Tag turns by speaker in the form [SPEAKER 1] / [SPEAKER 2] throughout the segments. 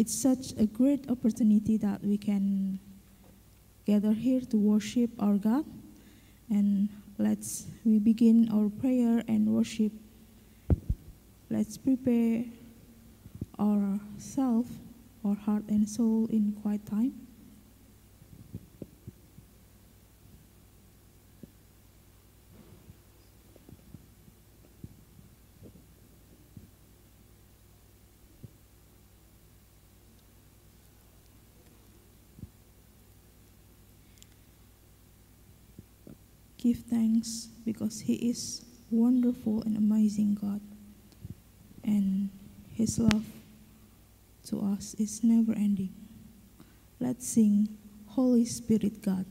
[SPEAKER 1] it's such a great opportunity that we can gather here to worship our God. And let's we begin our prayer and worship. Let's prepare ourselves, our heart and soul in quiet time. Give thanks because He is wonderful and amazing God, and His love to us is never ending. Let's sing Holy Spirit God.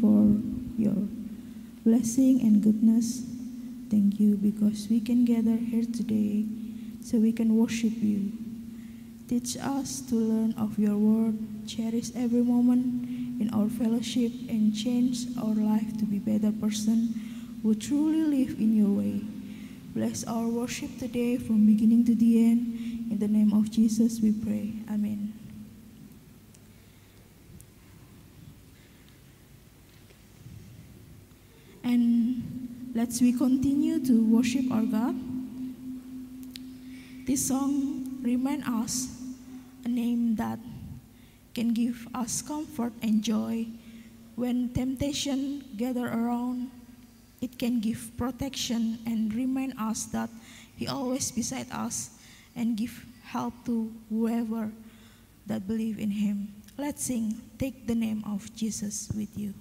[SPEAKER 1] For your blessing and goodness. Thank you because we can gather here today so we can worship you. Teach us to learn of your word, cherish every moment in our fellowship, and change our life to be better person who truly live in your way. Bless our worship today from beginning to the end. In the name of Jesus we pray. Amen. Let's we continue to worship our God. This song reminds us a name that can give us comfort and joy when temptation gather around. It can give protection and remind us that He always beside us and give help to whoever that believe in Him. Let's sing, take the name of Jesus with you.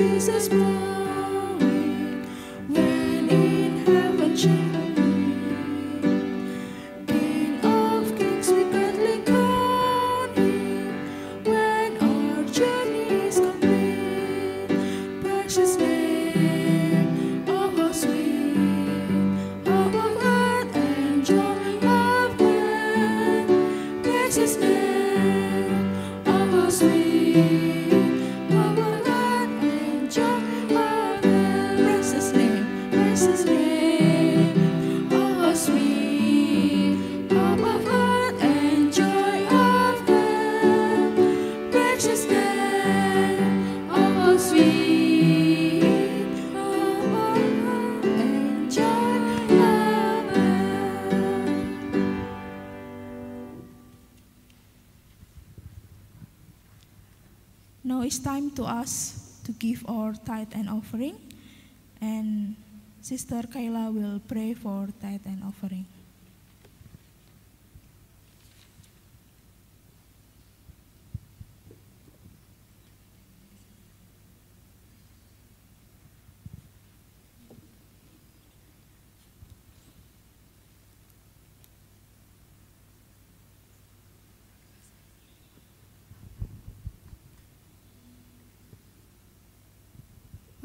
[SPEAKER 1] It's offering. And Sister Kayla will pray for tithe and offering.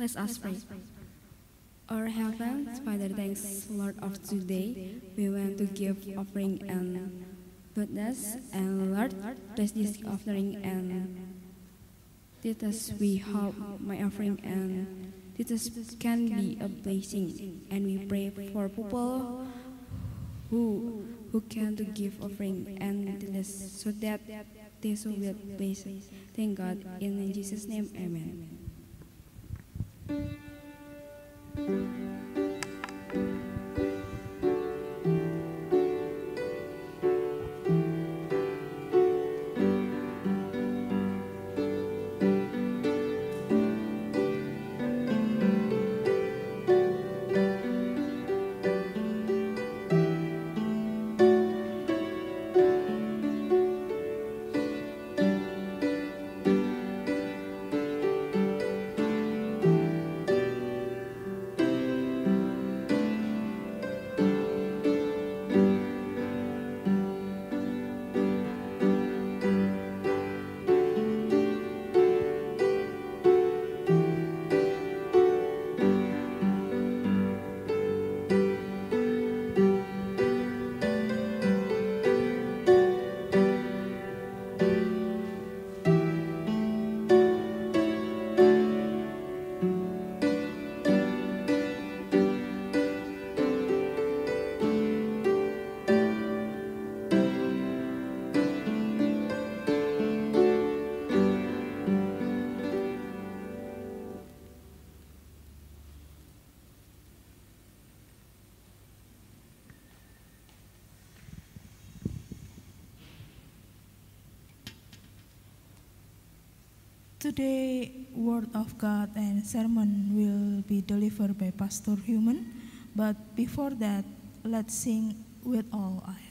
[SPEAKER 2] Let us pray. Our Heavenly Father, thanks, Lord of today. We want to give offering and goodness, and Lord, bless this offering and teach us. We hope my offering and teach us can be a blessing, and we pray for people who who can to give offering and this so that this will be blessed. Thank God in Jesus' name, Amen. Thank you.
[SPEAKER 1] Today, Word of God and sermon will be delivered by Pastor Human. But before that, let's sing with all I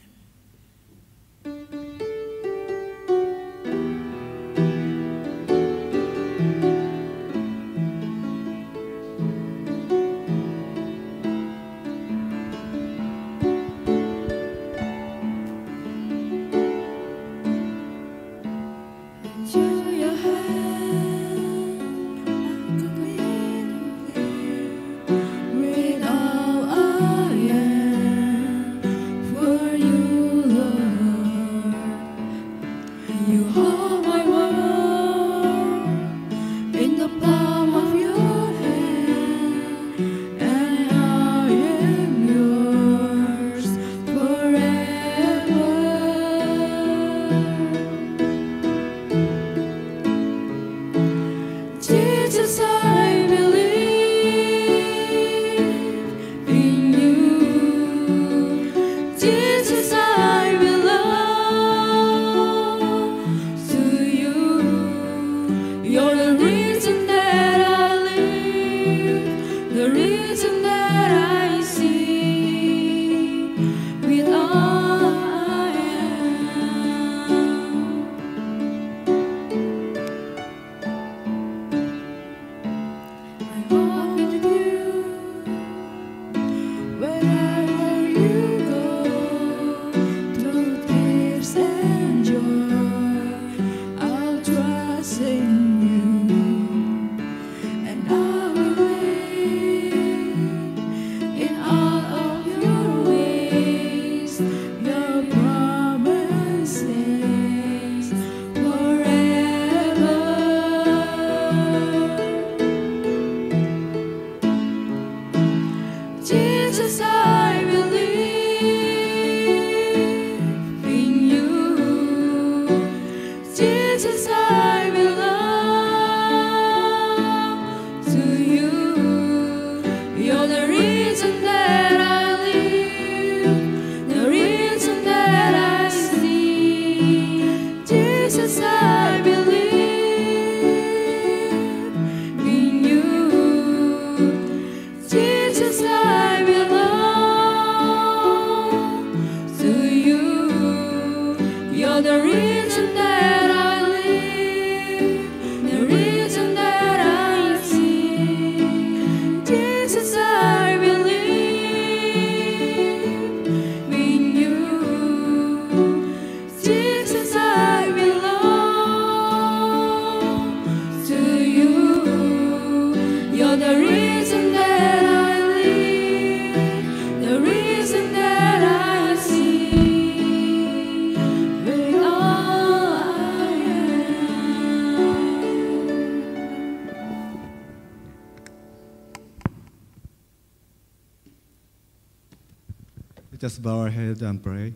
[SPEAKER 3] bow our head and pray.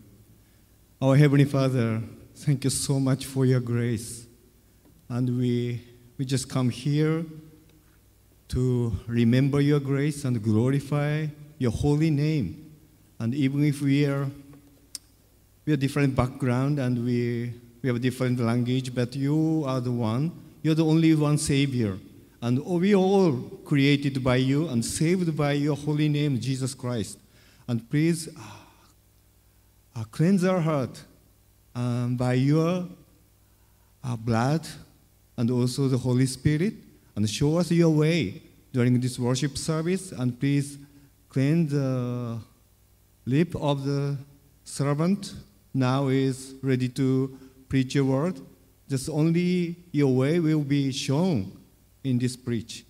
[SPEAKER 3] Our Heavenly Father, thank you so much for your grace. And we, we just come here to remember your grace and glorify your holy name. And even if we are we have different background and we, we have different language, but you are the one, you're the only one Savior. And we all created by you and saved by your holy name, Jesus Christ. And please uh, cleanse our heart um, by your uh, blood and also the Holy Spirit and show us your way during this worship service. And please cleanse the lip of the servant now is ready to preach your word. Just only your way will be shown in this preach.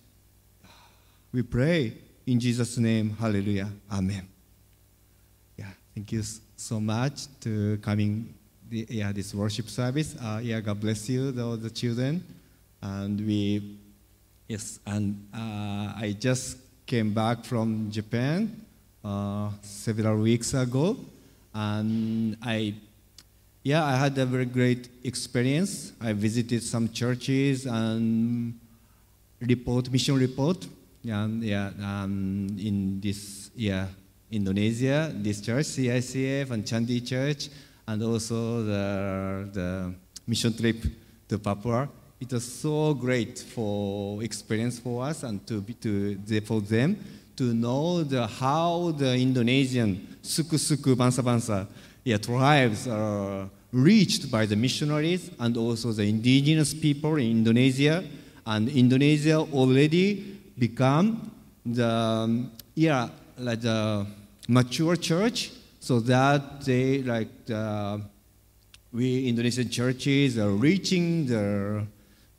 [SPEAKER 3] We pray in Jesus' name. Hallelujah. Amen. Yeah, thank you so much to coming. The, yeah, this worship service. Uh, yeah, God bless you, the, the children, and we. Yes, and uh, I just came back from Japan uh, several weeks ago, and I, yeah, I had a very great experience. I visited some churches and report mission report and yeah um, in this yeah Indonesia this church CICF and Chandi Church and also the the mission trip to Papua it was so great for experience for us and to be to for them to know the, how the Indonesian suku suku bangsa bangsa yeah, tribes are reached by the missionaries and also the indigenous people in Indonesia. And Indonesia already become the yeah like the mature church, so that they like we Indonesian churches are reaching the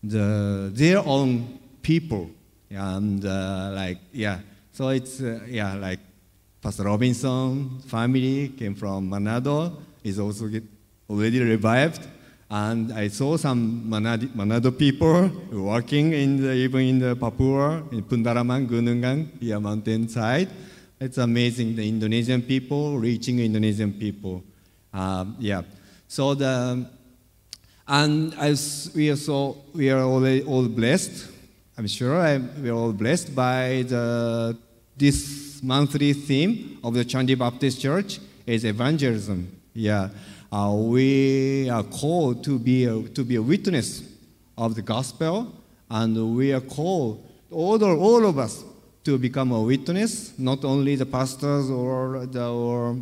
[SPEAKER 3] the their own people. And uh, like yeah. So it's uh, yeah like pastor robinson family came from manado is also get already revived. And i saw some manado, manado people working in the, even in the papua in pundaraman gunungan yeah mountain side it's amazing the indonesian people reaching indonesian people. Um, yeah. So the and as we are so we are all, all blessed, I'm sure I, we are all blessed by the, this monthly theme of the Chandi Baptist Church is evangelism. Yeah, uh, we are called to be a, to be a witness of the gospel, and we are called all, all of us to become a witness, not only the pastors or the or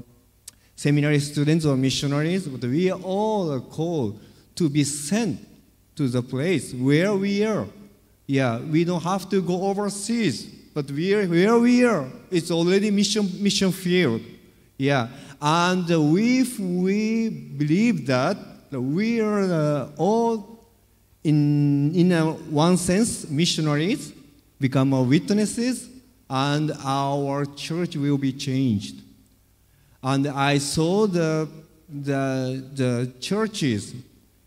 [SPEAKER 3] seminary students or missionaries, but we are all called to be sent to the place where we are. Yeah, we don't have to go overseas, but we are where we are. It's already mission mission field. Yeah, and if we believe that we are uh, all, in in a, one sense, missionaries, become witnesses, and our church will be changed. And I saw the the the churches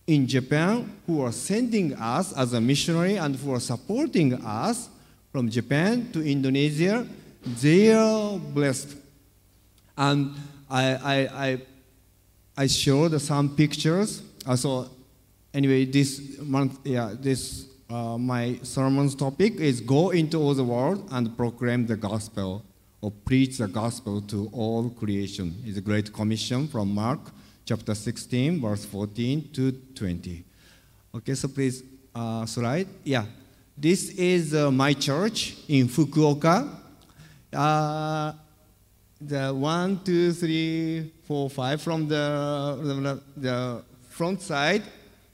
[SPEAKER 3] in Japan who are sending us as a missionary and who are supporting us from Japan to Indonesia, they are blessed. And I, I, I, I showed some pictures. Uh, so anyway, this month, yeah, this uh, my sermon's topic is go into all the world and proclaim the gospel or preach the gospel to all creation. It's a great commission from Mark chapter 16, verse 14 to 20. Okay, so please uh, slide. Yeah, this is uh, my church in Fukuoka. Uh, the one, two, three, four, five from the, the, the front side,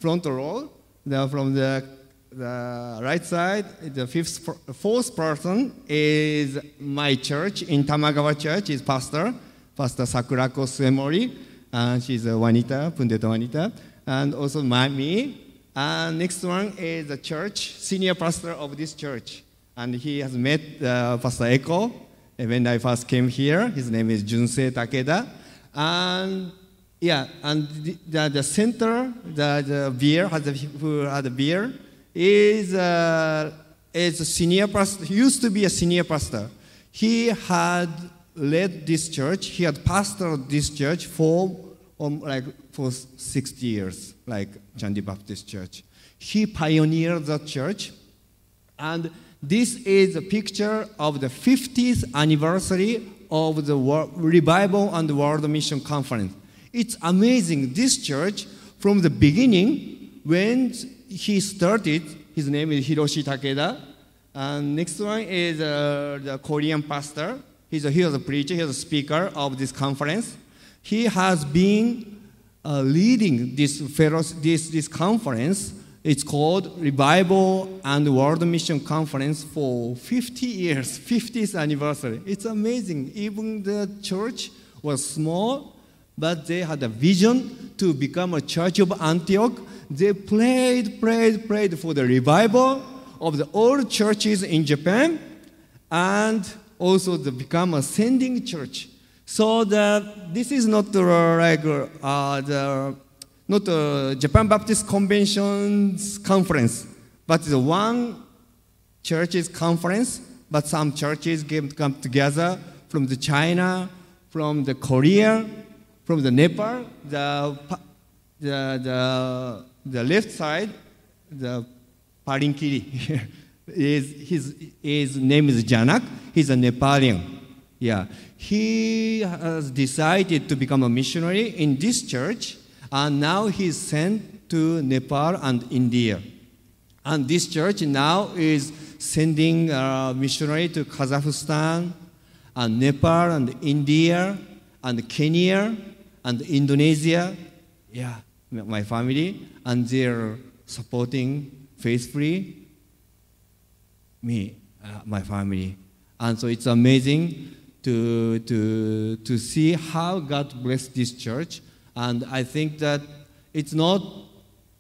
[SPEAKER 3] front row. The, from the, the right side, the fifth, fourth person is my church in Tamagawa Church, is pastor, Pastor Sakurako Suemori. And she's a Wanita, Pendeta Wanita. And also my, me. And next one is the church, senior pastor of this church. And he has met uh, Pastor Eko when I first came here. His name is Junsei Takeda. And yeah, and the, the, the center, the, the beer, has the, who had a beer, is, uh, is a senior pastor. Used to be a senior pastor. He had led this church. He had pastored this church for um, like for 60 years, like Chandi Baptist Church. He pioneered the church, and this is a picture of the 50th anniversary of the revival and World Mission Conference. It's amazing. This church, from the beginning, when he started, his name is Hiroshi Takeda, and next one is uh, the Korean pastor. He's a, he was a preacher, he was a speaker of this conference he has been uh, leading this, this, this conference. It's called Revival and World Mission Conference for 50 years, 50th anniversary. It's amazing. Even the church was small, but they had a vision to become a church of Antioch. They prayed, prayed, prayed for the revival of the old churches in Japan and also to become a sending church. So the, this is not like uh, the not the Japan Baptist Convention's conference, but the one church's conference. But some churches came come together from the China, from the Korea, from the Nepal. The the the, the left side, the Parinkiri, is his his name is Janak. He's a Nepalian. Yeah, he has decided to become a missionary in this church, and now he's sent to Nepal and India. And this church now is sending a missionary to Kazakhstan and Nepal and India and Kenya and Indonesia. Yeah, my family. And they're supporting faithfully me, uh, my family. And so it's amazing to, to, to see how God blessed this church. And I think that it's not,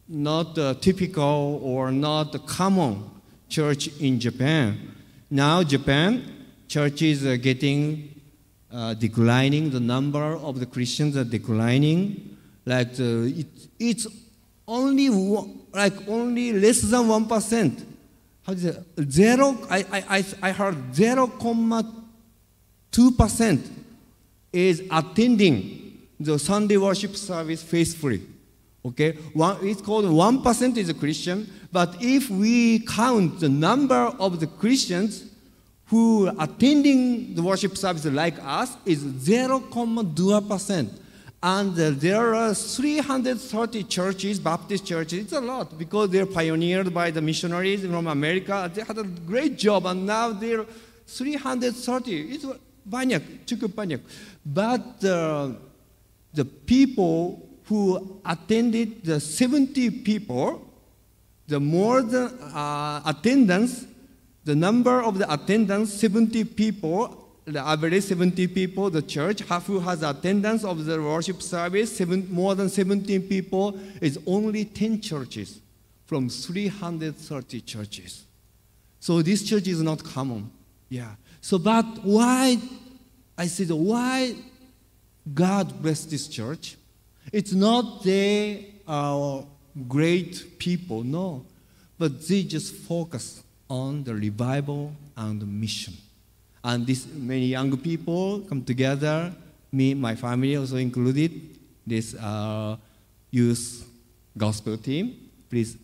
[SPEAKER 3] not uh, typical or not common church in Japan. Now, Japan, churches are getting uh, declining, the number of the Christians are declining. Like uh, it, it's only like only less than 1%. How is it? Zero, I, I, I heard 0.2% is attending the Sunday worship service faithfully. Okay, one, it's called 1% is a Christian, but if we count the number of the Christians who attending the worship service like us is 0.2%. And there are 330 churches, Baptist churches. It's a lot because they're pioneered by the missionaries from America. They had a great job, and now they're 330. It's banyak, cukup banyak. But uh, the people who attended, the 70 people, the more the uh, attendance, the number of the attendance, 70 people, the average 70 people, the church, half who has attendance of the worship service, seven, more than 17 people, is only 10 churches from 330 churches. So this church is not common. Yeah. So, but why, I said, why God bless this church? It's not they are uh, great people, no. But they just focus on the revival and the mission. And this many young people come together, me, my family also included, this uh, youth gospel team. Please,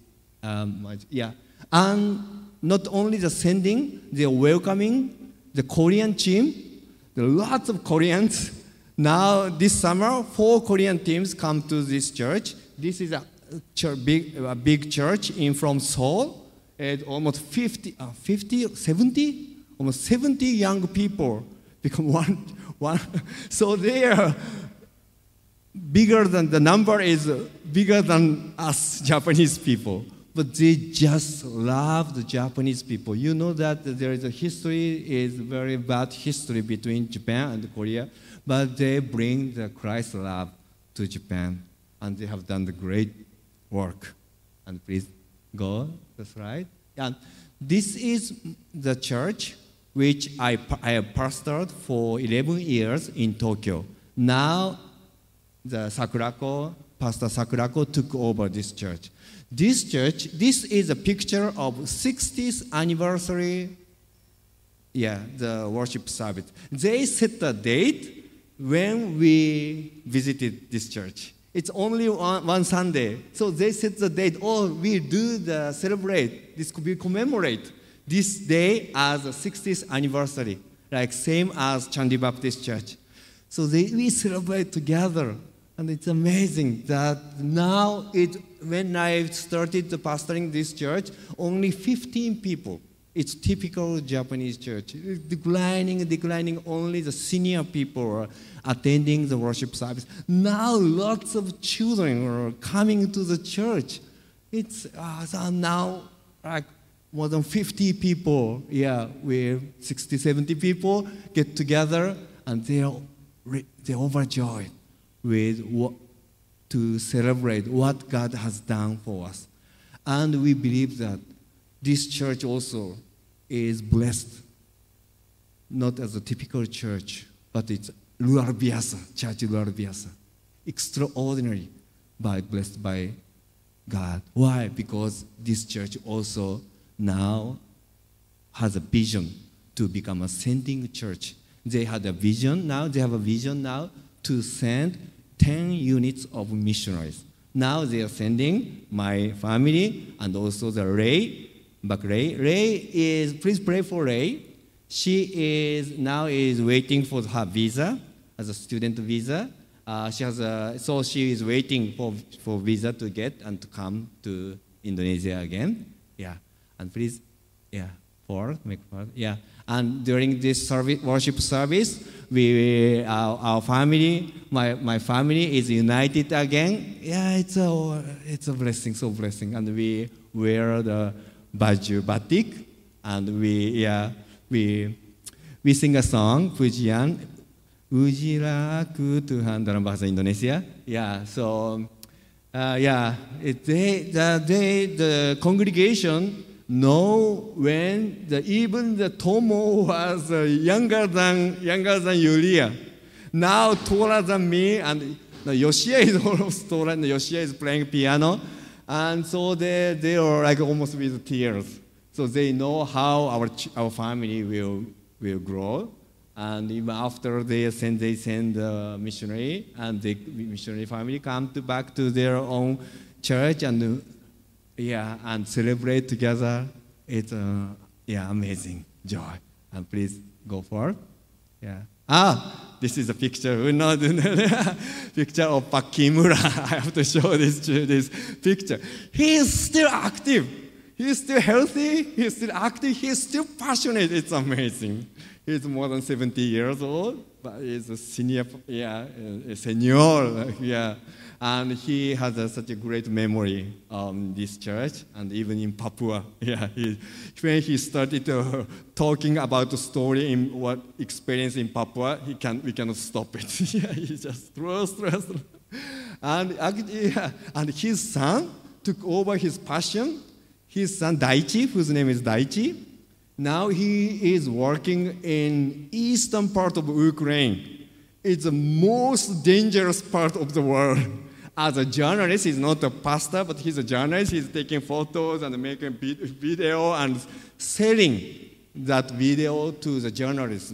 [SPEAKER 3] um, yeah. And not only the sending, they're welcoming the Korean team. There are lots of Koreans. Now, this summer, four Korean teams come to this church. This is a, big, a big church in from Seoul. And almost 50, uh, 50 70 almost 70 young people become one. one. So they are bigger than the number is bigger than us Japanese people. But they just love the Japanese people. You know that there is a history, is very bad history between Japan and Korea, but they bring the Christ love to Japan, and they have done the great work. And please go, that's right. And this is the church which I, I have pastored for 11 years in Tokyo. Now, the Sakurako, Pastor Sakurako took over this church. This church, this is a picture of 60th anniversary, yeah, the worship service. They set the date when we visited this church. It's only one, one Sunday. So they set the date, oh, we do the celebrate, this could be commemorate this day as a 60th anniversary, like same as Chandi Baptist Church. So they, we celebrate together. And it's amazing that now, it, when I started pastoring this church, only 15 people. It's typical Japanese church. Declining, declining, only the senior people are attending the worship service. Now lots of children are coming to the church. It's uh, so now like more than 50 people, yeah, we 60, 70 people get together and they are they're overjoyed with what, to celebrate what God has done for us. And we believe that this church also is blessed, not as a typical church, but it's Luar Biasa, Church Luar Biasa. Extraordinary, but blessed by God. Why? Because this church also now has a vision to become a sending church. They had a vision now, they have a vision now to send 10 units of missionaries. Now they are sending my family and also the Ray, back Ray. Ray is, please pray for Ray. She is now is waiting for her visa as a student visa. Uh, she has a, so she is waiting for, for visa to get and to come to Indonesia again. And please, yeah, four, make four, yeah. And during this service, worship service, we, our, our family, my, my family is united again. Yeah, it's a, it's a blessing, so blessing. And we wear the baju batik, and we, yeah, we, we sing a song, Pujian, Ujilaku Tuhan dalam bahasa Indonesia. Yeah, so uh, yeah, it, they, the, they, the congregation know when the, even the Tomo was younger than younger than Yulia, now taller than me, and the Yoshia is almost taller, and Yoshia is playing piano, and so they they are like almost with tears. So they know how our our family will will grow, and even after they send they send the missionary, and the missionary family come to back to their own church and yeah, and celebrate together. It's uh, yeah, amazing joy. And please go forward. Yeah. Ah, this is a picture. We know the picture of Pak Kimura. I have to show this to this picture. He is still active. He's still healthy. He's still active. He's still passionate. It's amazing. He's more than 70 years old, but he's a senior, yeah, a senior, yeah. And he has a, such a great memory of this church and even in Papua. Yeah, he, when he started uh, talking about the story in what experience in Papua, he can, we cannot stop it. yeah, he just throws, throws. And, yeah, and his son took over his passion. His son Daichi, whose name is Daichi, now he is working in eastern part of Ukraine. It's the most dangerous part of the world. As a journalist, he's not a pastor, but he's a journalist. He's taking photos and making video and selling that video to the journalists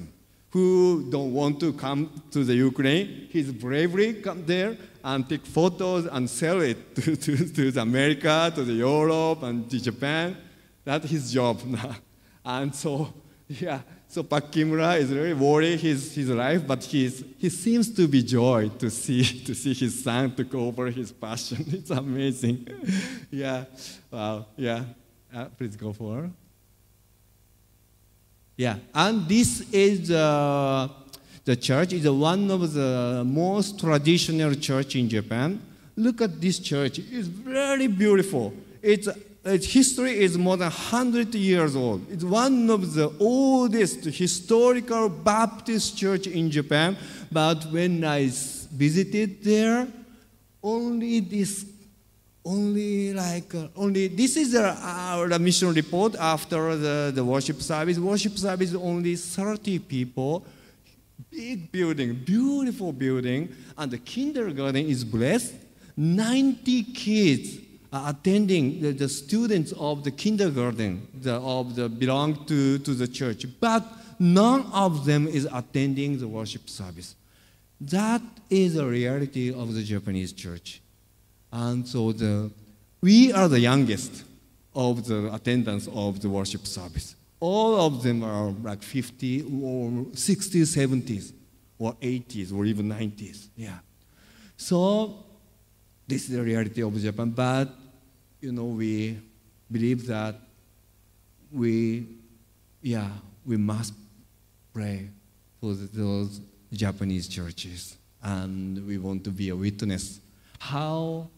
[SPEAKER 3] who don't want to come to the Ukraine. He's bravely come there and take photos and sell it to, to, to the America, to the Europe, and to Japan. That's his job now. And so, yeah, so Pak Kimura is very worried his, his life, but he's, he seems to be joy to see, to see his son took over his passion. It's amazing. yeah, wow, yeah. Uh, please go forward. Yeah, and this is uh, the church is one of the most traditional church in Japan. Look at this church; it's very beautiful. It's its history is more than 100 years old. It's one of the oldest historical Baptist church in Japan. But when I visited there, only this, only like, uh, only, this is our, our mission report after the, the worship service. Worship service, only 30 people. Big building, beautiful building. And the kindergarten is blessed. 90 kids uh, attending the, the, students of the kindergarten the, of the belong to, to the church, but none of them is attending the worship service. That is the reality of the Japanese church. And so the, we are the youngest of the attendance of the worship service. All of them are like 50 or 60s, 70s, or 80s, or even 90s. Yeah. So this is the reality of Japan, but you know, we believe that we, yeah, we must pray for those Japanese churches, and we want to be a witness how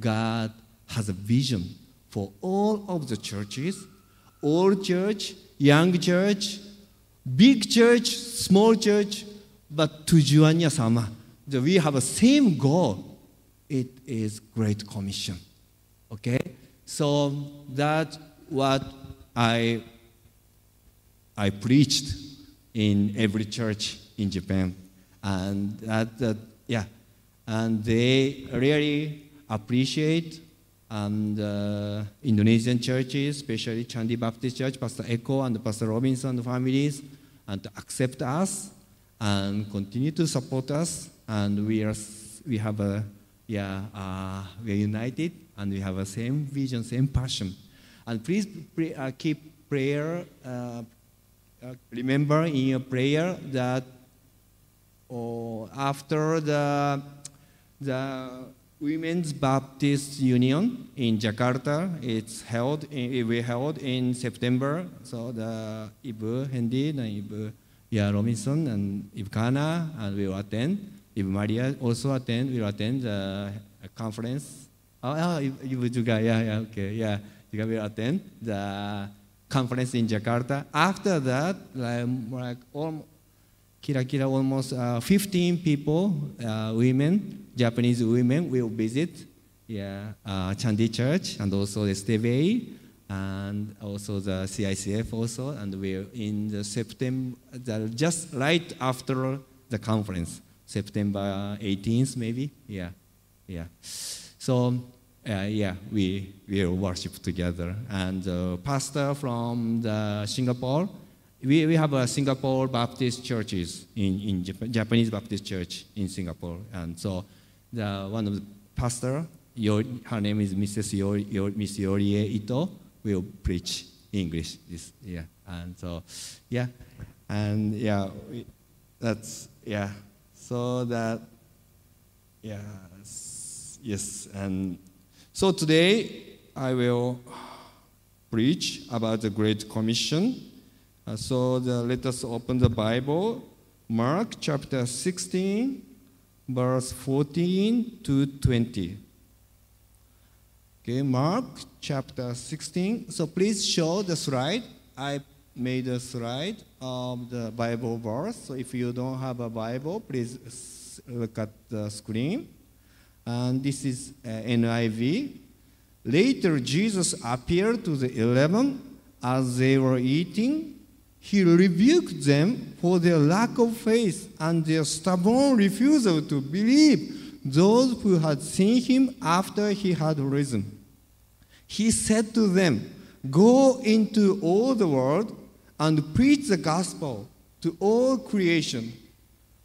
[SPEAKER 3] God has a vision for all of the churches, old church, young church, big church, small church, but tujuannya sama. We have the same goal. It is Great Commission. Okay? So that's what I, I preached in every church in Japan. And that, that yeah, and they really appreciate and uh, Indonesian churches, especially Chandi Baptist Church, Pastor Eko and Pastor Robinson families, and to accept us and continue to support us. And we are we have a yeah uh, we are united and we have the same vision, same passion. And please pray, uh, keep prayer. Uh, uh, remember in your prayer that oh, after the the Women's Baptist Union in Jakarta. It's held. In, we held in September. So the Ibu Hendy and Ibu yeah, Robinson and Ibu Kana and will attend. Ibu Maria also attend. Will attend the conference. Oh, oh Ibu juga. Yeah, yeah, okay, yeah. Juga will attend the conference in Jakarta. After that, like, like almost, kira kira almost uh, 15 people, uh, women, Japanese women will visit yeah, uh, Chandi Church and also the STBI and also the CICF also, and we're in the September, the, just right after the conference, September 18th maybe, yeah, yeah. So uh, yeah, we will worship together. And uh, pastor from the Singapore, we, we have a Singapore Baptist churches in, in Jap- Japanese Baptist church in Singapore. And so the one of the pastor, your, her name is Mrs. Yori, Yor, Miss Yorie Ito, will preach English. This, yeah. And so, yeah. And yeah, we, that's, yeah. So that, yes, yes. And so today I will preach about the Great Commission. Uh, so the, let us open the Bible, Mark chapter 16, verse 14 to 20. Okay, Mark chapter 16. So please show the slide. I made a slide of the Bible verse. So if you don't have a Bible, please look at the screen. And this is uh, NIV. Later, Jesus appeared to the eleven as they were eating. He rebuked them for their lack of faith and their stubborn refusal to believe those who had seen him after he had risen. He said to them, Go into all the world and preach the gospel to all creation.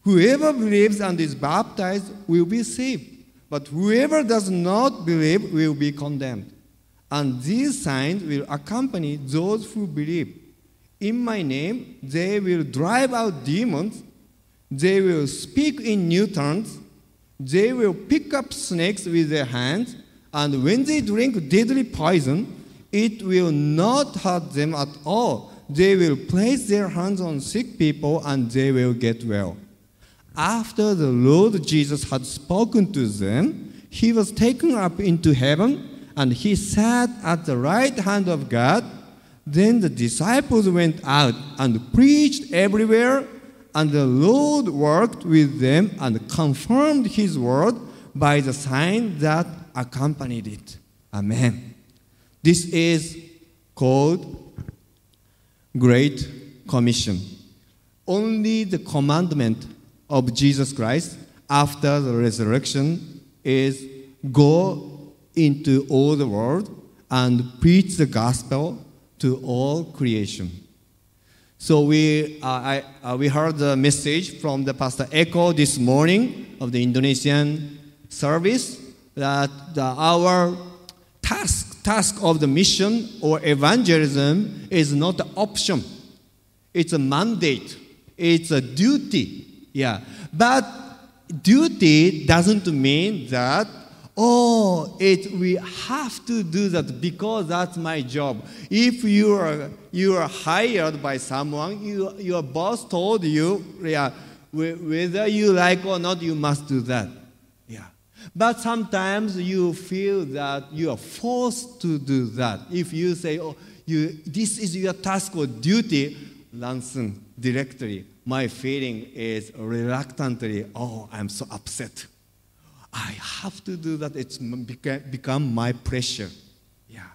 [SPEAKER 3] Whoever believes and is baptized will be saved but whoever does not believe will be condemned. And these signs will accompany those who believe. In my name, they will drive out demons, they will speak in new tongues, they will pick up snakes with their hands, and when they drink deadly poison, it will not hurt them at all. They will place their hands on sick people and they will get well. After the Lord Jesus had spoken to them, he was taken up into heaven and he sat at the right hand of God. Then the disciples went out and preached everywhere, and the Lord worked with them and confirmed his word by the sign that accompanied it. Amen. This is called Great Commission. Only the commandment of Jesus Christ after the resurrection is go into all the world and preach the gospel to all creation. So we, uh, I, uh, we heard the message from the Pastor Eko this morning of the Indonesian service that the, our task, task of the mission or evangelism is not an option. It's a mandate. It's a duty yeah. But duty doesn't mean that, oh, it, we have to do that because that's my job. If you are, you are hired by someone, you, your boss told you, yeah, whether you like or not, you must do that. But sometimes you feel that you are forced to do that. If you say, oh, you, this is your task or duty, Lanson directly my feeling is reluctantly, oh, I'm so upset. I have to do that. It's become my pressure. Yeah.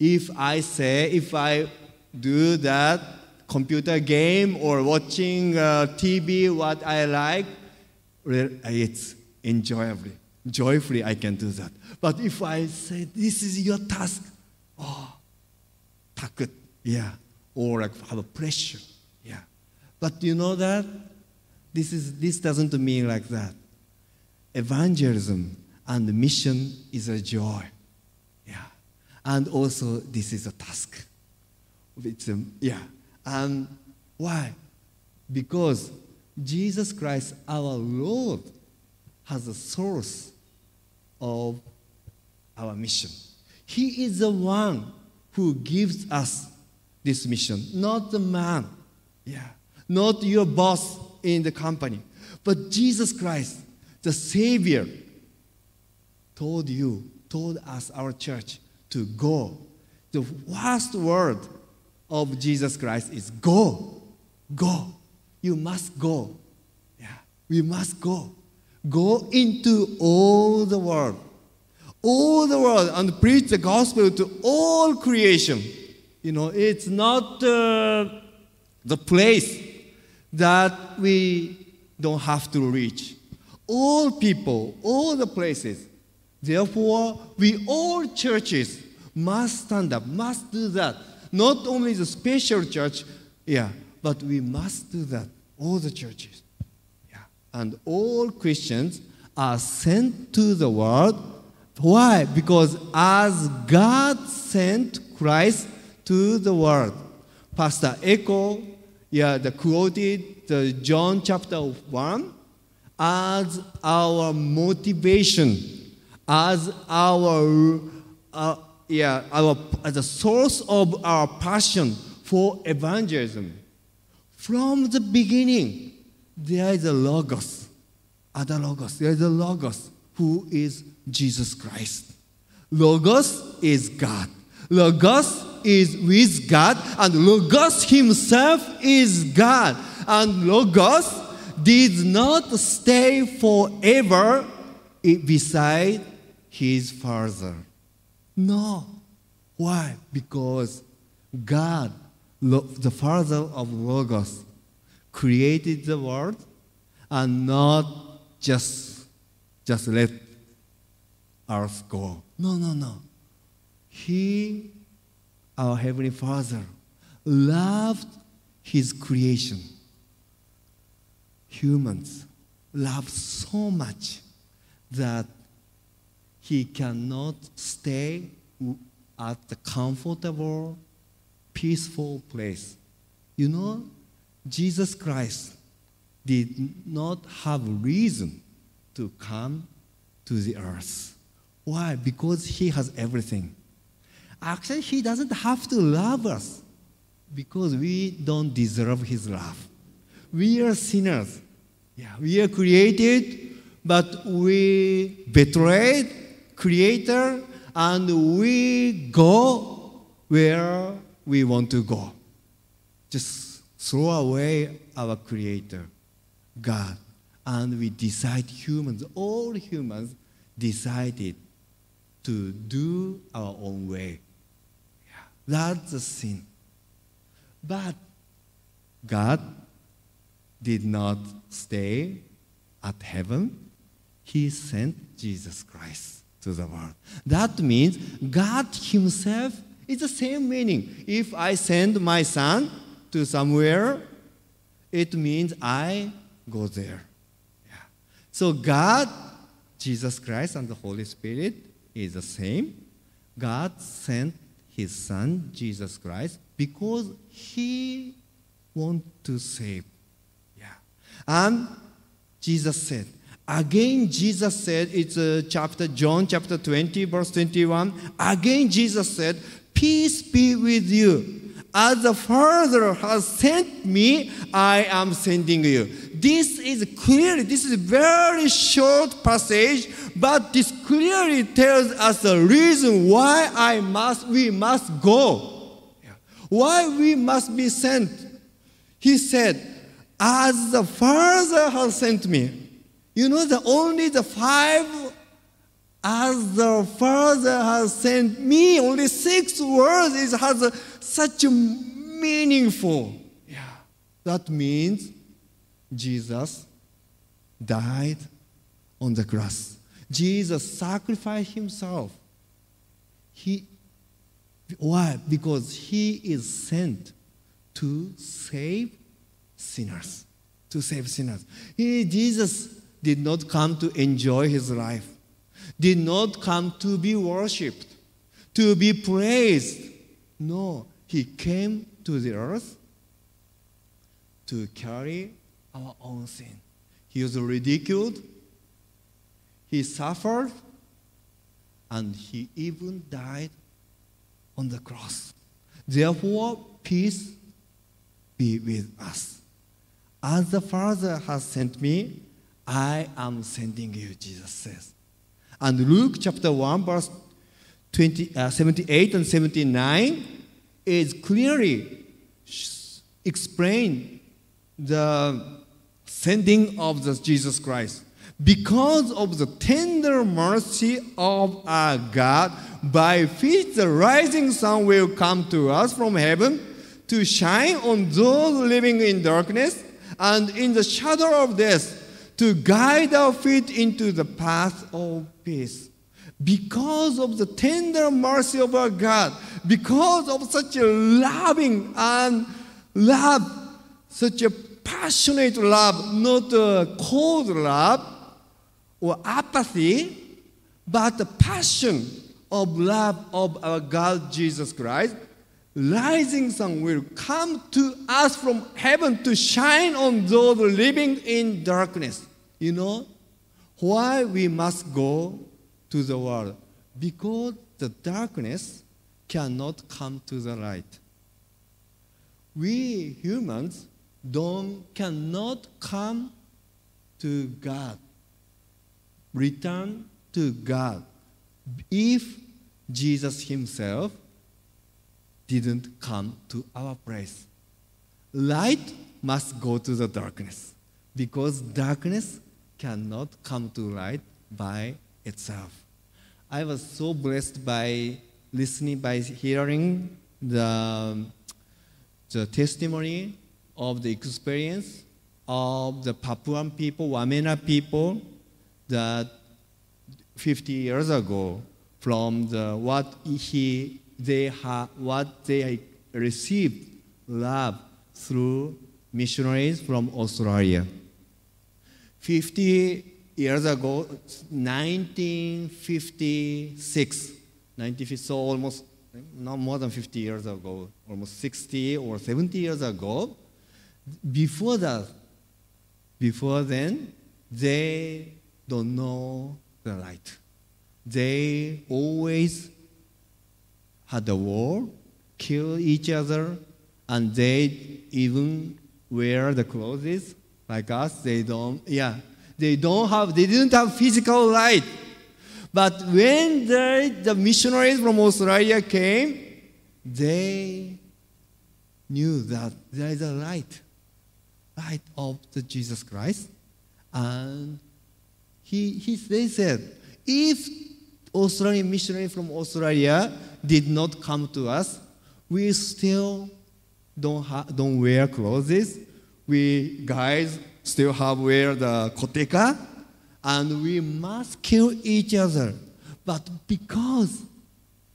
[SPEAKER 3] If I say, if I do that computer game or watching uh, TV, what I like, it's enjoyably, joyfully I can do that. But if I say, this is your task, oh, takut, yeah, or like have a pressure. Yeah. But you know that? This, is, this doesn't mean like that. Evangelism and mission is a joy. Yeah. And also, this is a task. It's a, yeah. And why? Because Jesus Christ, our Lord, has a source of our mission. He is the one who gives us this mission, not the man. Yeah. Not your boss in the company, but Jesus Christ, the Savior, told you, told us, our church, to go. The last word of Jesus Christ is go. Go. You must go. Yeah. We must go. Go into all the world. All the world and preach the gospel to all creation. You know, it's not uh, the place that we don't have to reach. All people, all the places. Therefore, we all churches must stand up, must do that. Not only the special church, yeah, but we must do that. All the churches. And all Christians are sent to the world. Why? Because as God sent Christ to the world. Pastor Eko, yeah, the quoted the John chapter 1 as our motivation, as our uh, yeah, our, as a source of our passion for evangelism. From the beginning, there is a Logos, other Logos. There is a Logos who is Jesus Christ. Logos is God. Logos is with God, and Logos himself is God. And Logos did not stay forever beside his Father. No. Why? Because God, the Father of Logos, created the world and not just, just let earth go. No, no, no. He, our Heavenly Father, loved His creation. Humans love so much that he cannot stay at the comfortable, peaceful place. You know, Jesus Christ did not have reason to come to the earth. Why? Because he has everything. Actually, he doesn't have to love us because we don't deserve his love. We are sinners. Yeah, we are created, but we betrayed Creator, and we go where we want to go. Just throw away our Creator, God, and we decide humans, all humans decided to do our own way. That's a sin. But God did not stay at heaven. He sent Jesus Christ to the world. That means God Himself is the same meaning. If I send my son to somewhere, it means I go there. Yeah. So God, Jesus Christ, and the Holy Spirit is the same. God sent His Son, Jesus Christ, because He wants to save. Yeah. And Jesus said, Again, Jesus said, it's a chapter, John chapter 20, verse 21. Again, Jesus said, Peace be with you. As the Father has sent me, I am sending you. This is clearly, this is a very short passage, but this clearly tells us the reason why I must, we must go. Why we must be sent. He said, As the Father has sent me, you know, the only the five, as the Father has sent me, only six words is has such a meaningful. Yeah, that means Jesus died on the cross. Jesus sacrificed himself. He, why? Because he is sent to save sinners. To save sinners. He, Jesus did not come to enjoy his life, did not come to be worshiped, to be praised. No, he came to the earth to carry our own sin. He was ridiculed, he suffered, and he even died on the cross. Therefore, peace be with us. As the Father has sent me, I am sending you, Jesus says. And Luke chapter 1, verse 20, uh, 78 and 79 is clearly explain the sending of the Jesus Christ. Because of the tender mercy of our God, by which the rising sun will come to us from heaven to shine on those living in darkness and in the shadow of death, to guide our feet into the path of peace. Because of the tender mercy of our God, because of such a loving and love, such a passionate love, not a cold love or apathy, but the passion of love of our God Jesus Christ, rising sun will come to us from heaven to shine on those living in darkness. You know why we must go to the world? Because the darkness cannot come to the light. We humans don't cannot come to God, return to God if Jesus Himself didn't come to our place. Light must go to the darkness because darkness cannot come to light by itself. I was so blessed by listening, by hearing the, the testimony of the experience of the Papuan people, Wamena people, that 50 years ago, from the, what he, they ha, what they received love through missionaries from Australia. 50 years ago, 1956, 1950, so almost not more than 50 years ago, almost 60 or 70 years ago, before that, before then, they don't know the light. They always had a war, kill each other, and they even wear the clothes like us. They don't, yeah, they don't have, they didn't have physical light. But when the, the missionaries from Australia came, they knew that there is a light, light of the Jesus Christ. And he, he, they said, if Australian missionary from Australia did not come to us, we still don't, ha- don't wear clothes. We guys still have wear the koteka, and we must kill each other. But because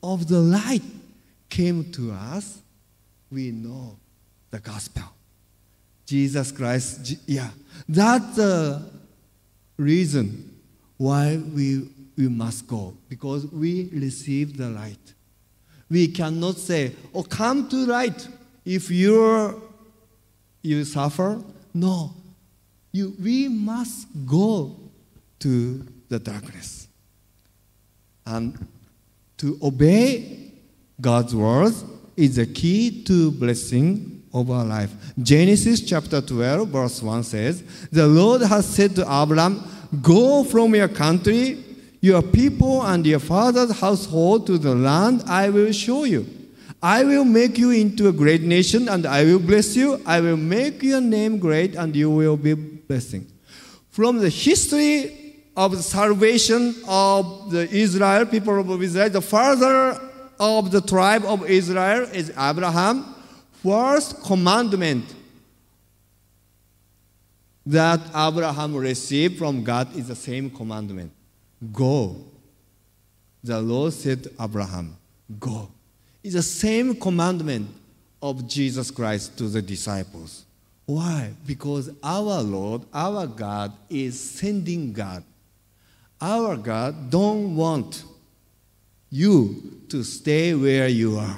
[SPEAKER 3] of the light came to us, we know the gospel. Jesus Christ, yeah. That's the reason why we, we must go, because we receive the light. We cannot say, oh, come to light if you're, you suffer. No. You, we must go to the darkness. And to obey God's words is the key to blessing of our life. Genesis chapter 12, verse 1 says, The Lord has said to Abraham, Go from your country, your people, and your father's household to the land I will show you. I will make you into a great nation, and I will bless you. I will make your name great, and you will be blessing. From the history of the salvation of the Israel, people of Israel, the father of the tribe of Israel is Abraham. First commandment that Abraham received from God is the same commandment go. The Lord said to Abraham, Go. It's the same commandment of Jesus Christ to the disciples. Why? Because our Lord, our God, is sending God. Our God don't want you to stay where you are.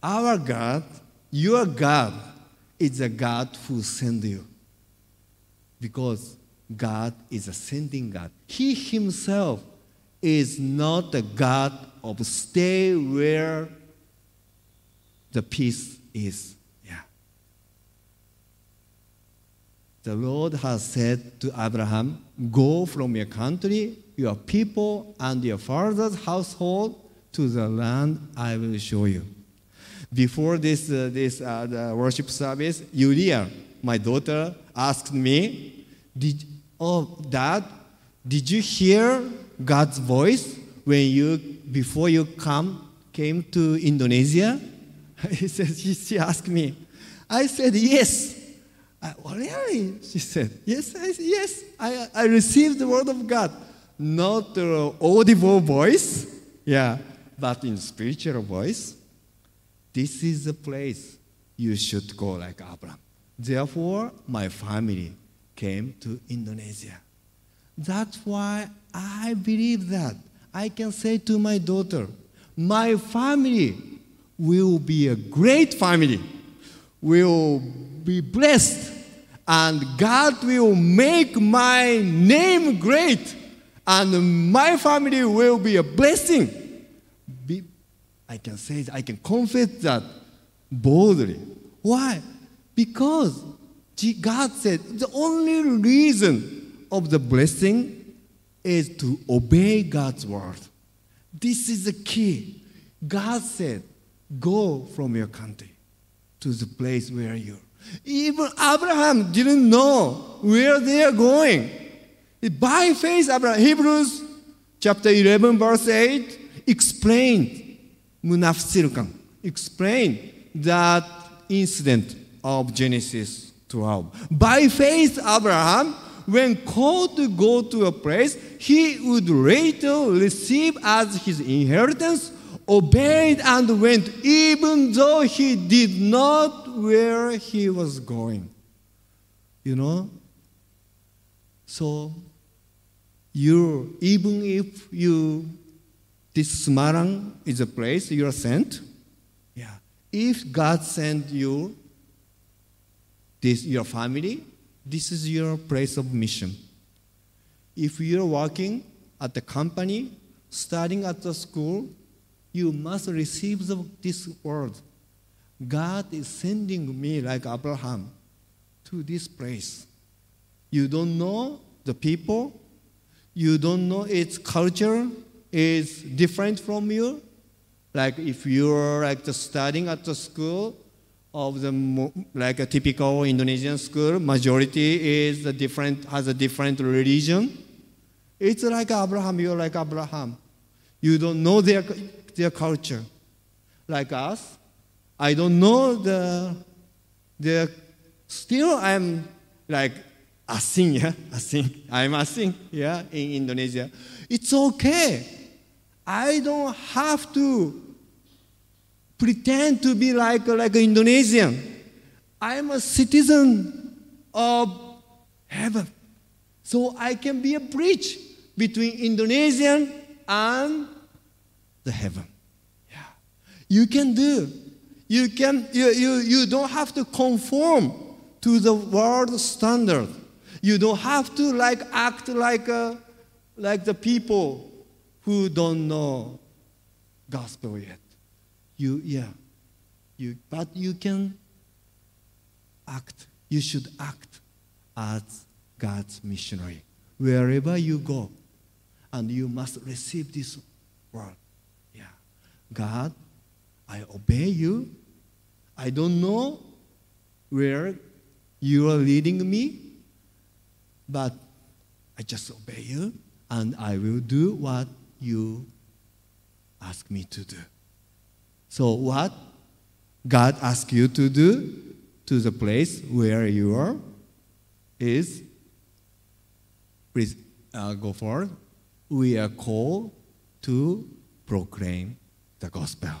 [SPEAKER 3] Our God, your God, is a God who sent you because God is a sending God. He Himself is not the God of stay where the peace is. Yeah. The Lord has said to Abraham, Go from your country, your people, and your father's household to the land I will show you. Before this, uh, this uh, worship service, Yulia, my daughter, asked me, did, Oh, Dad, did you hear God's voice when you, before you come, came to Indonesia? he says, she, asked me. I said, Yes. I, oh, really? She said, Yes, I, yes. I, I received the word of God. Not the audible voice, yeah, but in spiritual voice. This is the place you should go like Abraham. Therefore, my family came to Indonesia. That's why I believe that. I can say to my daughter, my family will be a great family, will be blessed, and God will make my name great, and my family will be a blessing. I can say, I can confess that boldly. Why? Because God said the only reason of the blessing is to obey God's word. This is the key. God said, Go from your country to the place where you're. Even Abraham didn't know where they are going. By faith, Abraham, Hebrews chapter 11, verse 8, explained, Munafsirkan, explained that incident of Genesis 12. By faith, Abraham, when called to go to a place he would later receive as his inheritance, obeyed and went, even though he did not where he was going. You know? So, you, even if you, this Semarang is a place you are sent, yeah. If God sent you, this your family, this is your place of mission. If you're working at the company, studying at the school, you must receive the, this word. God is sending me like Abraham to this place. You don't know the people, you don't know its culture is different from you. Like if you're like studying at the school of the like a typical Indonesian school, majority is a different has a different religion. It's like Abraham. You're like Abraham. You don't know their their culture, like us. I don't know the the. Still, I'm like a asing, yeah, asing. I'm asing, yeah, in Indonesia. It's okay. I don't have to pretend to be like, like an Indonesian. I'm a citizen of heaven. So I can be a bridge between Indonesian and the heaven. Yeah. You can do. You can you, you, you don't have to conform to the world standard. You don't have to like act like a, like the people who don't know gospel yet. You, yeah. You, but you can act. You should act as God's missionary wherever you go. And you must receive this word. Yeah. God, I obey you. I don't know where you are leading me, but I just obey you and I will do what you ask me to do. So, what God asks you to do to the place where you are is, please uh, go forward. We are called to proclaim the gospel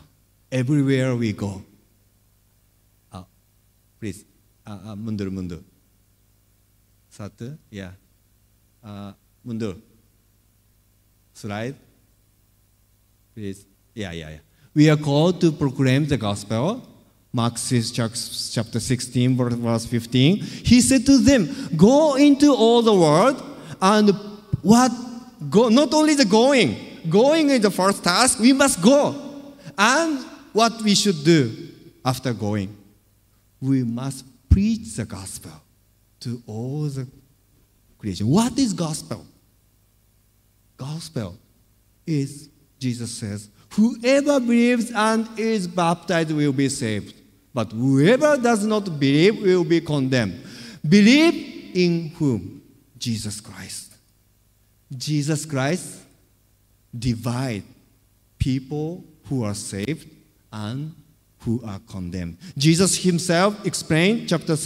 [SPEAKER 3] everywhere we go. Uh, please, uh, uh, mundur, mundur. Satu, ya. Uh, mundur. Slide. Please. Yeah, yeah, yeah. We are called to proclaim the gospel. Mark 6, chapter 16, verse 15. He said to them, Go into all the world and what go not only the going, going is the first task. We must go. And what we should do after going? We must preach the gospel to all the creation. What is gospel? Gospel is, Jesus says, whoever believes and is baptized will be saved. But whoever does not believe will be condemned. Believe in whom? Jesus Christ. Jesus Christ divide people who are saved and who are condemned. Jesus himself explained, chapter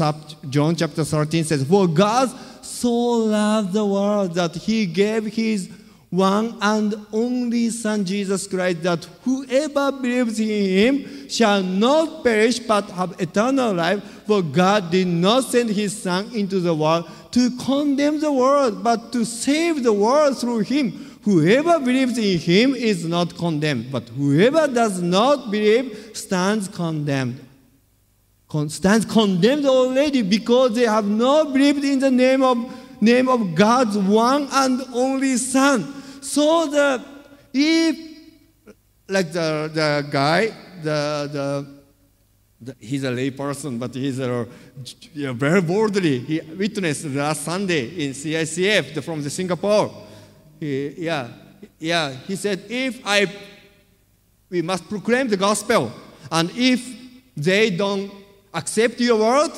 [SPEAKER 3] John chapter 13 says, For God so loved the world that he gave his one and only Son, Jesus Christ, that whoever believes in him shall not perish but have eternal life. For God did not send his Son into the world to condemn the world, but to save the world through him. Whoever believes in him is not condemned, but whoever does not believe stands condemned. Con- stands condemned already because they have not believed in the name of name of God's one and only Son. So the if like the, the guy, the, the, he's a lay person, but he's a, very boldly, he witnessed last Sunday in CICF from the Singapore. He, yeah, yeah, he said, if I, we must proclaim the gospel, and if they don't accept your word,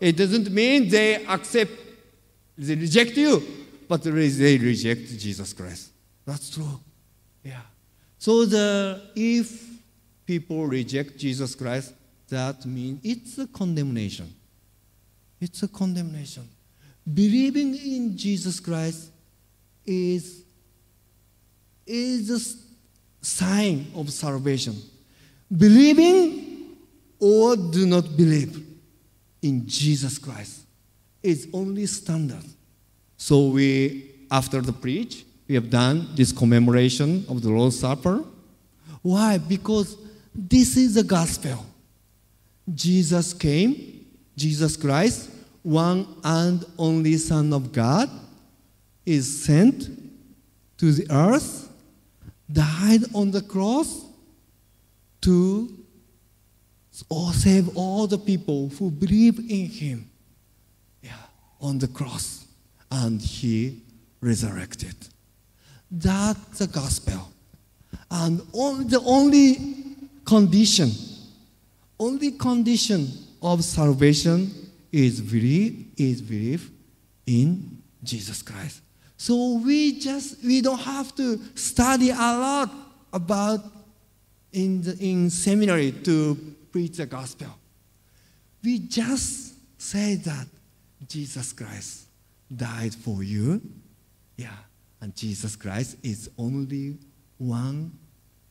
[SPEAKER 3] it doesn't mean they accept, they reject you, but they reject Jesus Christ. That's true. Yeah. So the if people reject Jesus Christ, that means it's a condemnation. It's a condemnation. Believing in Jesus Christ is, is a sign of salvation. Believing or do not believe in Jesus Christ is only standard. So we, after the preach, we have done this commemoration of the Lord's Supper. Why? Because this is the gospel. Jesus came, Jesus Christ, one and only Son of God, is sent to the earth, died on the cross to save all the people who believe in him yeah, on the cross. And he resurrected. That's the gospel. And only, the only condition, only condition of salvation is belief, is belief in Jesus Christ. So we just we don't have to study a lot about in the, in seminary to preach the gospel. We just say that Jesus Christ died for you. Yeah. And Jesus Christ is only one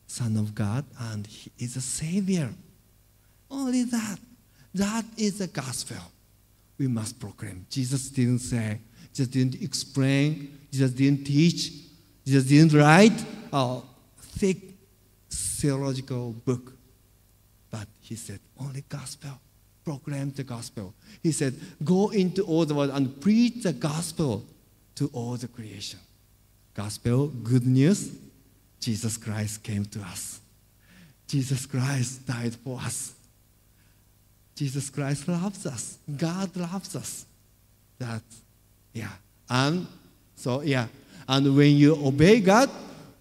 [SPEAKER 3] Son of God, and He is a Savior. Only that. That is the gospel we must proclaim. Jesus didn't say, just didn't explain, Jesus didn't teach, Jesus didn't write a thick theological book. But He said, only gospel. Proclaim the gospel. He said, go into all the world and preach the gospel to all the creation gospel, good news, Jesus Christ came to us. Jesus Christ died for us. Jesus Christ loves us. God loves us. That, yeah. And so, yeah. And when you obey God,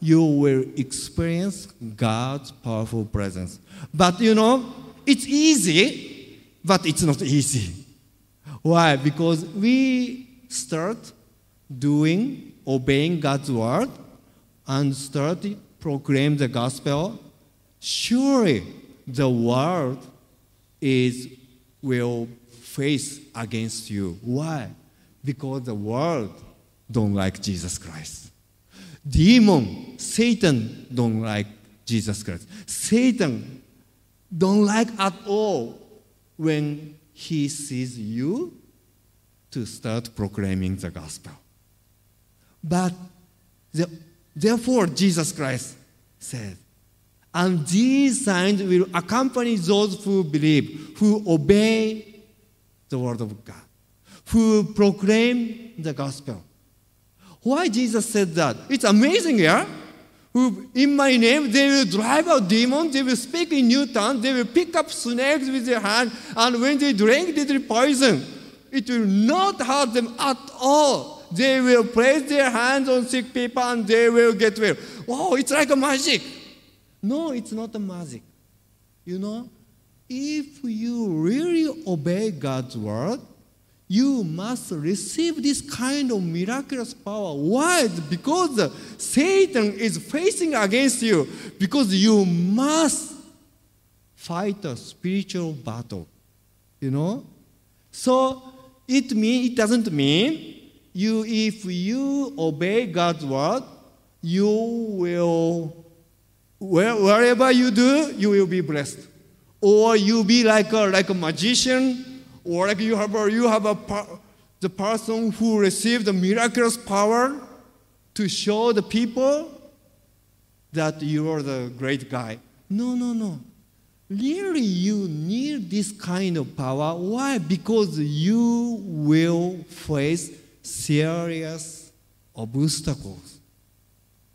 [SPEAKER 3] you will experience God's powerful presence. But you know, it's easy, but it's not easy. Why? Because we start doing obeying God's word and start to proclaim the gospel, surely the world is will face against you. Why? Because the world don't like Jesus Christ. Demon, Satan don't like Jesus Christ. Satan don't like at all when he sees you to start proclaiming the gospel. But the, therefore, Jesus Christ said, and these signs will accompany those who believe, who obey the word of God, who proclaim the gospel. Why Jesus said that? It's amazing, yeah? who, in my name, they will drive out demons, they will speak in new tongues, they will pick up snakes with their hand, and when they drink deadly poison, it will not hurt them at all. They will place their hands on sick people and they will get well. Wow, it's like a magic. No, it's not a magic. You know, if you really obey God's word, you must receive this kind of miraculous power. Why? Because Satan is facing against you. Because you must fight a spiritual battle. You know? So it mean it doesn't mean you if you obey God's word, you will where, wherever you do, you will be blessed. Or you be like a like a magician or like you have a, you have a the person who received the miraculous power to show the people that you are the great guy. No, no, no. Really, you need this kind of power. Why? Because you will face serious obstacles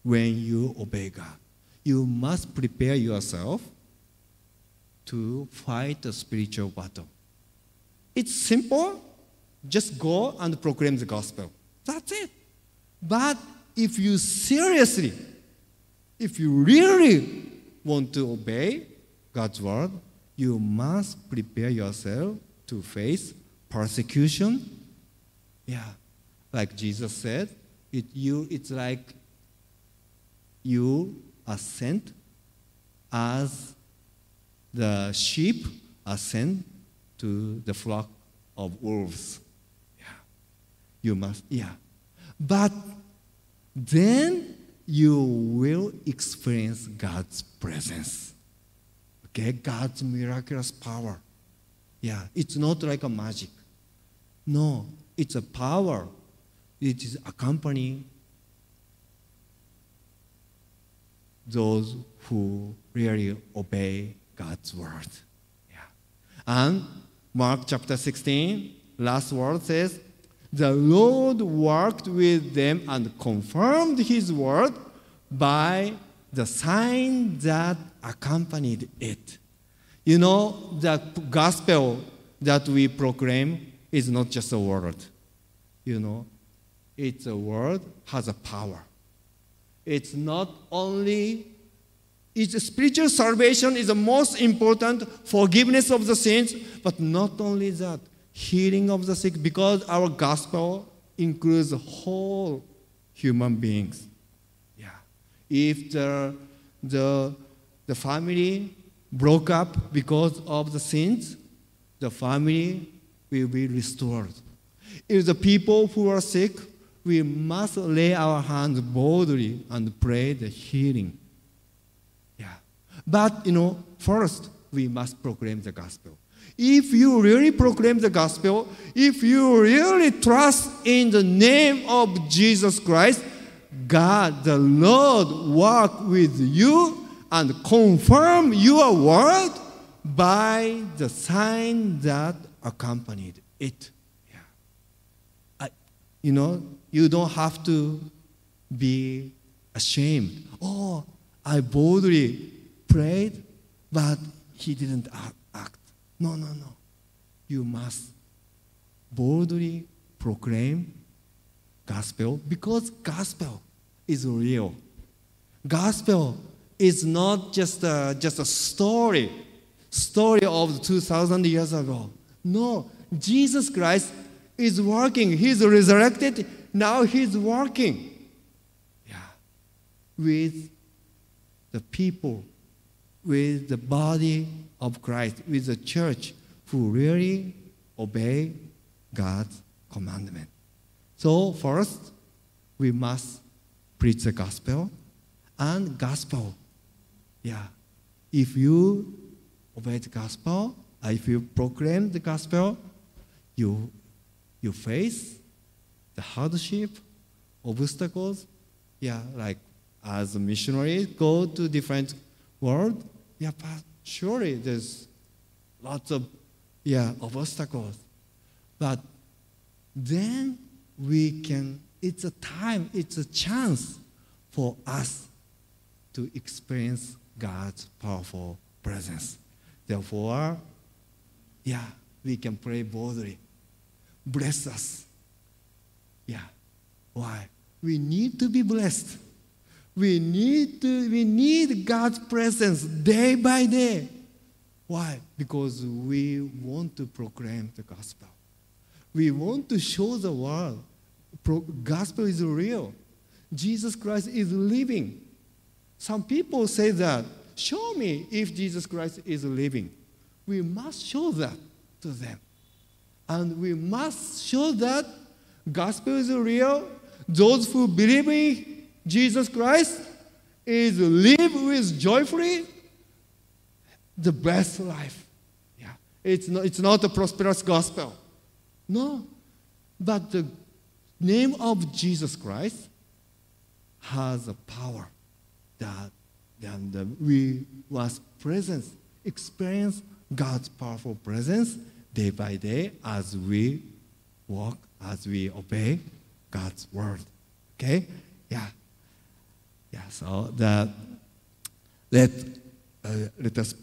[SPEAKER 3] when you obey God. You must prepare yourself to fight a spiritual battle. It's simple. Just go and proclaim the gospel. That's it. But if you seriously, if you really want to obey God's word, you must prepare yourself to face persecution. Yeah. Like Jesus said, it, you, it's like you are sent as the sheep are sent to the flock of wolves. Yeah. You must, yeah. But then you will experience God's presence. Okay, God's miraculous power. Yeah, it's not like a magic. No, it's a power. It is accompanying those who really obey God's word. Yeah. And Mark chapter 16, last word says, The Lord worked with them and confirmed his word by the sign that accompanied it. You know, the gospel that we proclaim is not just a word. You know, it's a word has a power. It's not only it's spiritual salvation is the most important forgiveness of the sins, but not only that, healing of the sick, because our gospel includes whole human beings. Yeah. If the, the, the family broke up because of the sins, the family will be restored. If the people who are sick, we must lay our hands boldly and pray the healing. Yeah. But, you know, first, we must proclaim the gospel. If you really proclaim the gospel, if you really trust in the name of Jesus Christ, God, the Lord, work with you and confirm your word by the sign that accompanied it. Yeah. I, you know, you don't have to be ashamed. Oh, I boldly prayed, but he didn't act. No, no, no. You must boldly proclaim gospel because gospel is real. Gospel is not just a, just a story, story of 2,000 years ago. No, Jesus Christ is working. He's resurrected. Now he's working. Yeah. With the people with the body of Christ, with the church who really obey God's commandment. So first, we must preach the gospel and gospel. Yeah. If you obey the gospel, if you proclaim the gospel, you, you face the hardship, obstacles. Yeah, like as a missionary, go to different world, yeah, but surely there's lots of yeah of obstacles. But then we can, it's a time, it's a chance for us to experience God's powerful presence. Therefore, yeah, we can pray boldly. Bless us. Yeah. Why? We need to be blessed. We need to, we need God's presence day by day. Why? Because we want to proclaim the gospel. We want to show the world pro- gospel is real. Jesus Christ is living. Some people say that, show me if Jesus Christ is living. We must show that to them. And we must show that gospel is real. Those who believe in Jesus Christ is live with joyfully the best life. Yeah. It's not, it's not a prosperous gospel. No. But the name of Jesus Christ has a power that and we was presence, experience God's powerful presence day by day as we walk, as we obey God's word. Okay? Yeah. Yeah, so that let, uh, let us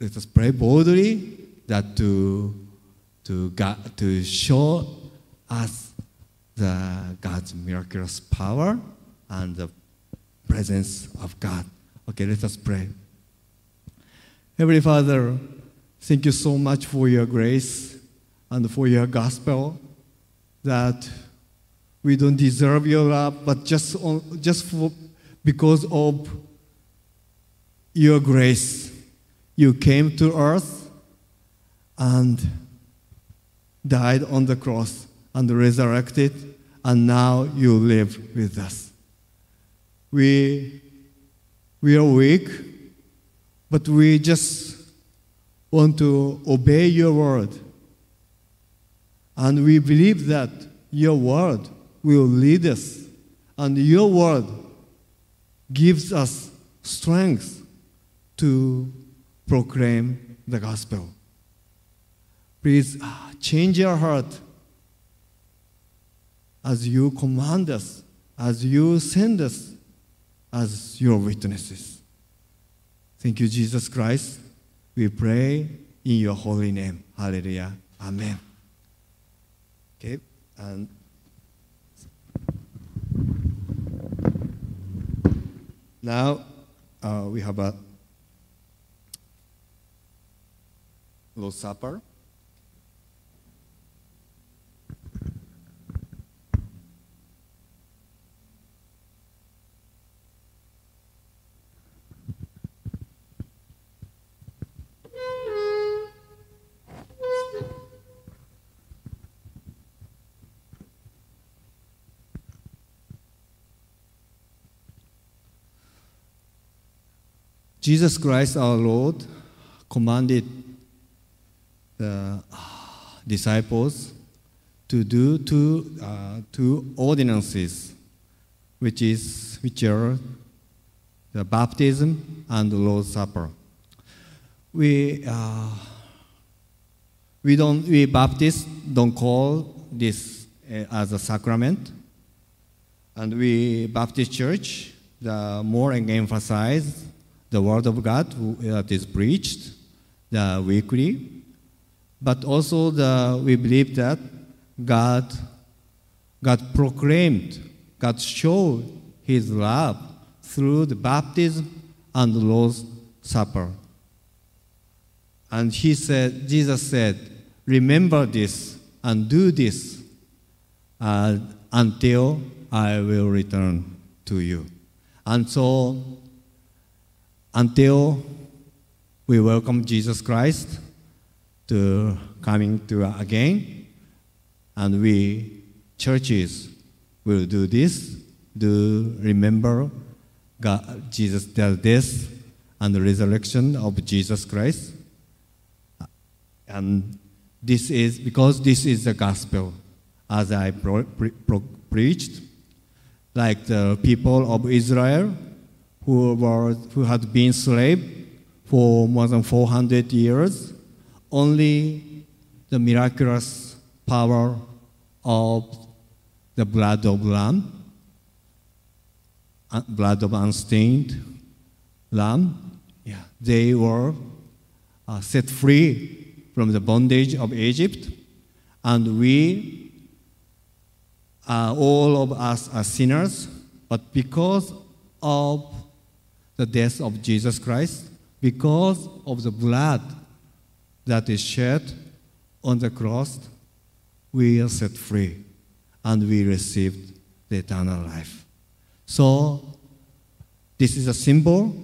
[SPEAKER 3] let us pray boldly that to to God to show us the God's miraculous power and the presence of God. Okay, let us pray. Heavenly Father, thank you so much for your grace and for your gospel that we don't deserve your love, but just, just for, because of your grace, you came to earth and died on the cross and resurrected, and now you live with us. We, we are weak, but we just want to obey your word. And we believe that your word will lead us, and your word gives us strength to proclaim the gospel. Please ah, change your heart as you command us, as you send us as your witnesses. Thank you, Jesus Christ. We pray in your holy name. Hallelujah. Amen. And now uh, we have a Lord's Supper. Jesus Christ our Lord commanded the disciples to do two, uh, two ordinances, which, is, which are the baptism and the Lord's Supper. We, uh, we, don't, we Baptists don't call this uh, as a sacrament, and we Baptist Church the more emphasize the Word of God that is preached the weekly, but also the, we believe that God, God proclaimed, God showed His love through the baptism and the Lord's Supper. And He said, Jesus said, Remember this and do this uh, until I will return to you. And so until we welcome Jesus Christ to coming to again, and we churches will do this, do remember God, Jesus' death and the resurrection of Jesus Christ. And this is because this is the gospel, as I pre, preached, like the people of Israel who, were, who had been slaves for more than 400 years, only the miraculous power of the blood of Lamb, blood of unstained lamb, yeah, they were uh, set free from the bondage of Egypt, and we, uh, all of us are sinners, but because of the death of Jesus Christ, because of the blood that is shed on the cross, we are set free and we received the eternal life. So, this is a symbol,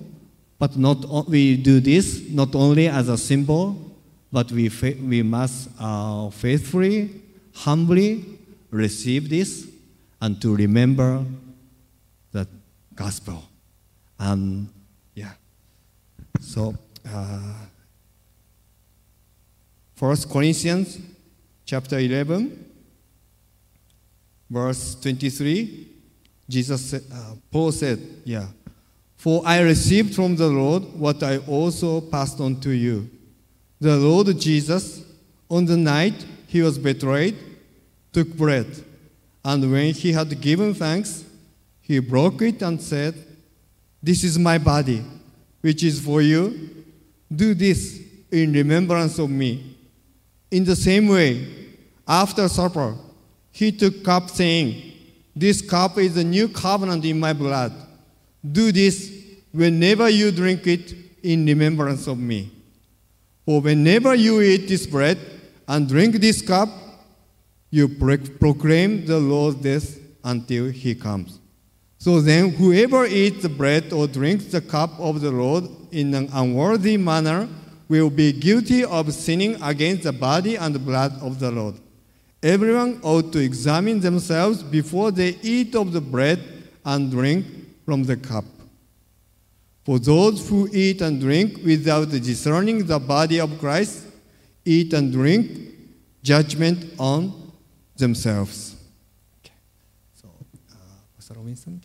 [SPEAKER 3] but not we do this not only as a symbol, but we, we must uh, faithfully, humbly receive this and to remember the gospel. And yeah, so uh, First Corinthians chapter 11, verse 23, Jesus uh, Paul said, yeah, for I received from the Lord what I also passed on to you. The Lord Jesus, on the night he was betrayed, took bread, and when he had given thanks, he broke it and said, This is my body, which is for you. Do this in remembrance of me. In the same way, after supper, he took cup, saying, This cup is the new covenant in my blood. Do this whenever you drink it in remembrance of me. For whenever you eat this bread and drink this cup, you proclaim the Lord's death until he comes. So then, whoever eats the bread or drinks the cup of the Lord in an unworthy manner will be guilty of sinning against the body and blood of the Lord. Everyone ought to examine themselves before they eat of the bread and drink from the cup. For those who eat and drink without discerning the body of Christ eat and drink judgment on themselves. Okay. So, uh, Pastor Robinson,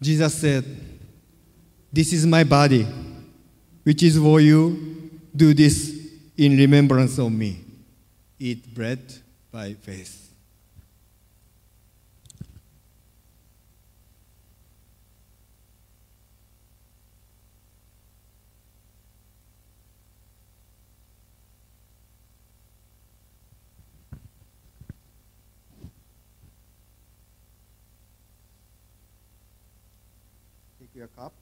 [SPEAKER 3] Jesus said, This is my body, which is for you. Do this in remembrance of me. Eat bread by faith. Take your cup.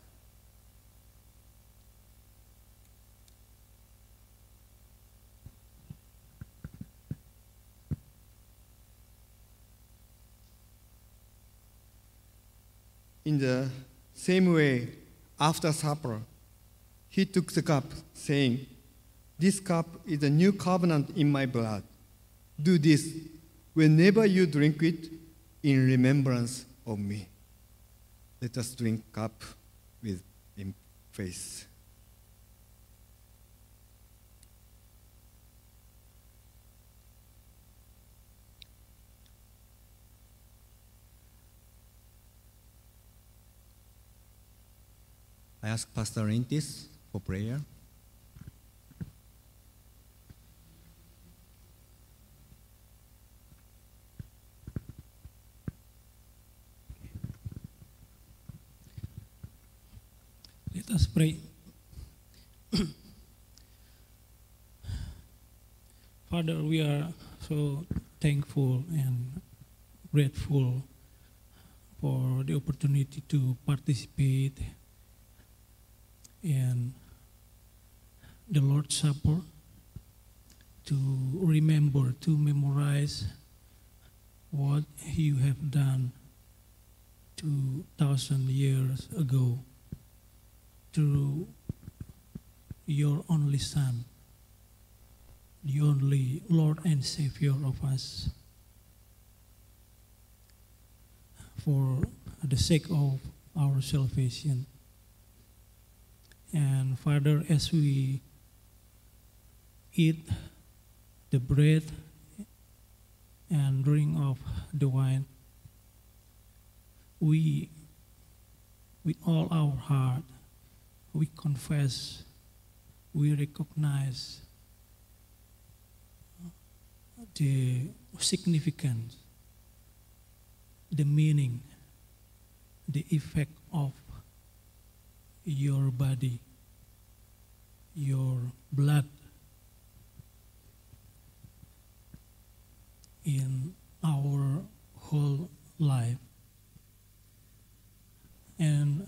[SPEAKER 3] In the same way, after supper, he took the cup, saying, This cup is a new covenant in my blood. Do this whenever you drink it in remembrance of me. Let us drink cup with faith. I ask Pastor Rentis for prayer.
[SPEAKER 4] Let us pray. Father, we are so thankful and grateful for the opportunity to participate in the Lord's Supper, to remember, to memorize what you have done 2,000 years ago through your only Son, the only Lord and Savior of us. For the sake of our salvation. And Father, as we eat the bread and drink of the wine, we, with all our heart, we confess, we recognize the significance, the meaning, the effect of your body, your blood in our whole life. And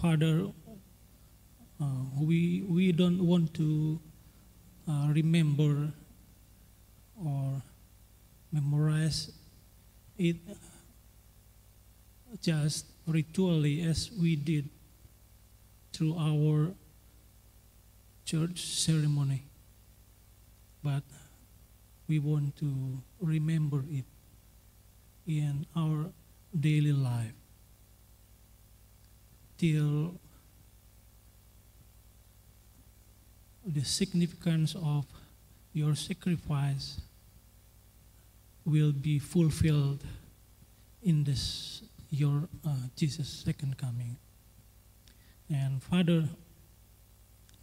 [SPEAKER 4] Father, uh, we, we don't want to uh, remember or memorize it just ritually as we did through our church ceremony. But we want to remember it in our daily life till the significance of your sacrifice will be fulfilled in this your uh, Jesus second coming. And Father,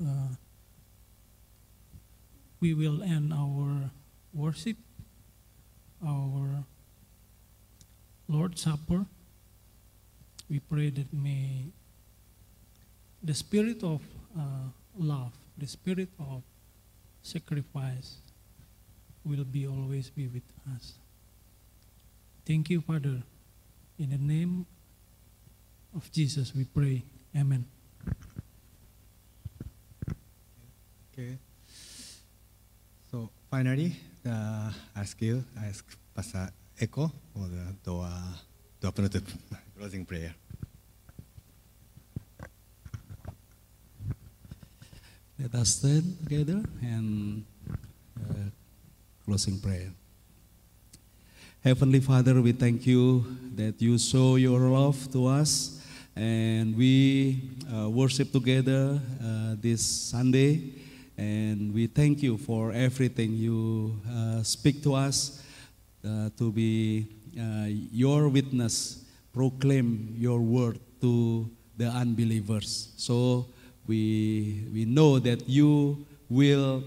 [SPEAKER 4] uh, we will end our worship, our Lord's Supper. We pray that may the spirit of uh, love, the spirit of sacrifice will be always be with us. Thank you, Father. In the name of Jesus, we pray. Amen.
[SPEAKER 3] Okay. So finally, uh, ask you, I ask Pastor Eko for the Doa, to open the closing prayer.
[SPEAKER 5] Let us stand together and uh, closing prayer. Heavenly Father, we thank you that you show your love to us and we uh, worship together uh, this Sunday. And we thank you for everything you uh, speak to us uh, to be uh, your witness, proclaim your word to the unbelievers. So we, we know that you will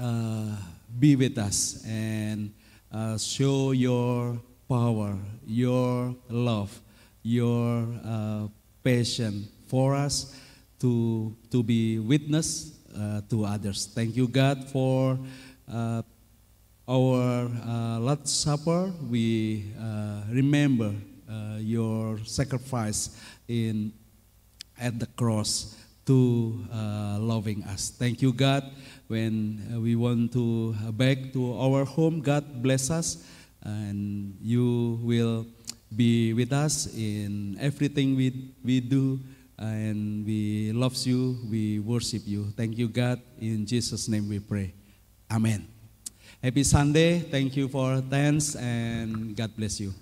[SPEAKER 5] uh, be with us and show your power, your love, your uh, passion for us to, to be witness uh, to others. Thank you, God, for uh, our uh, Supper. We uh, remember uh, your sacrifice in at the cross to uh, loving us. Thank you, God. When we want to back to our home, God bless us, and you will be with us in everything we, we do, and we love you, we worship you. Thank you, God. In Jesus' name we pray. Amen. Happy Sunday. Thank you for thanks, and God bless you.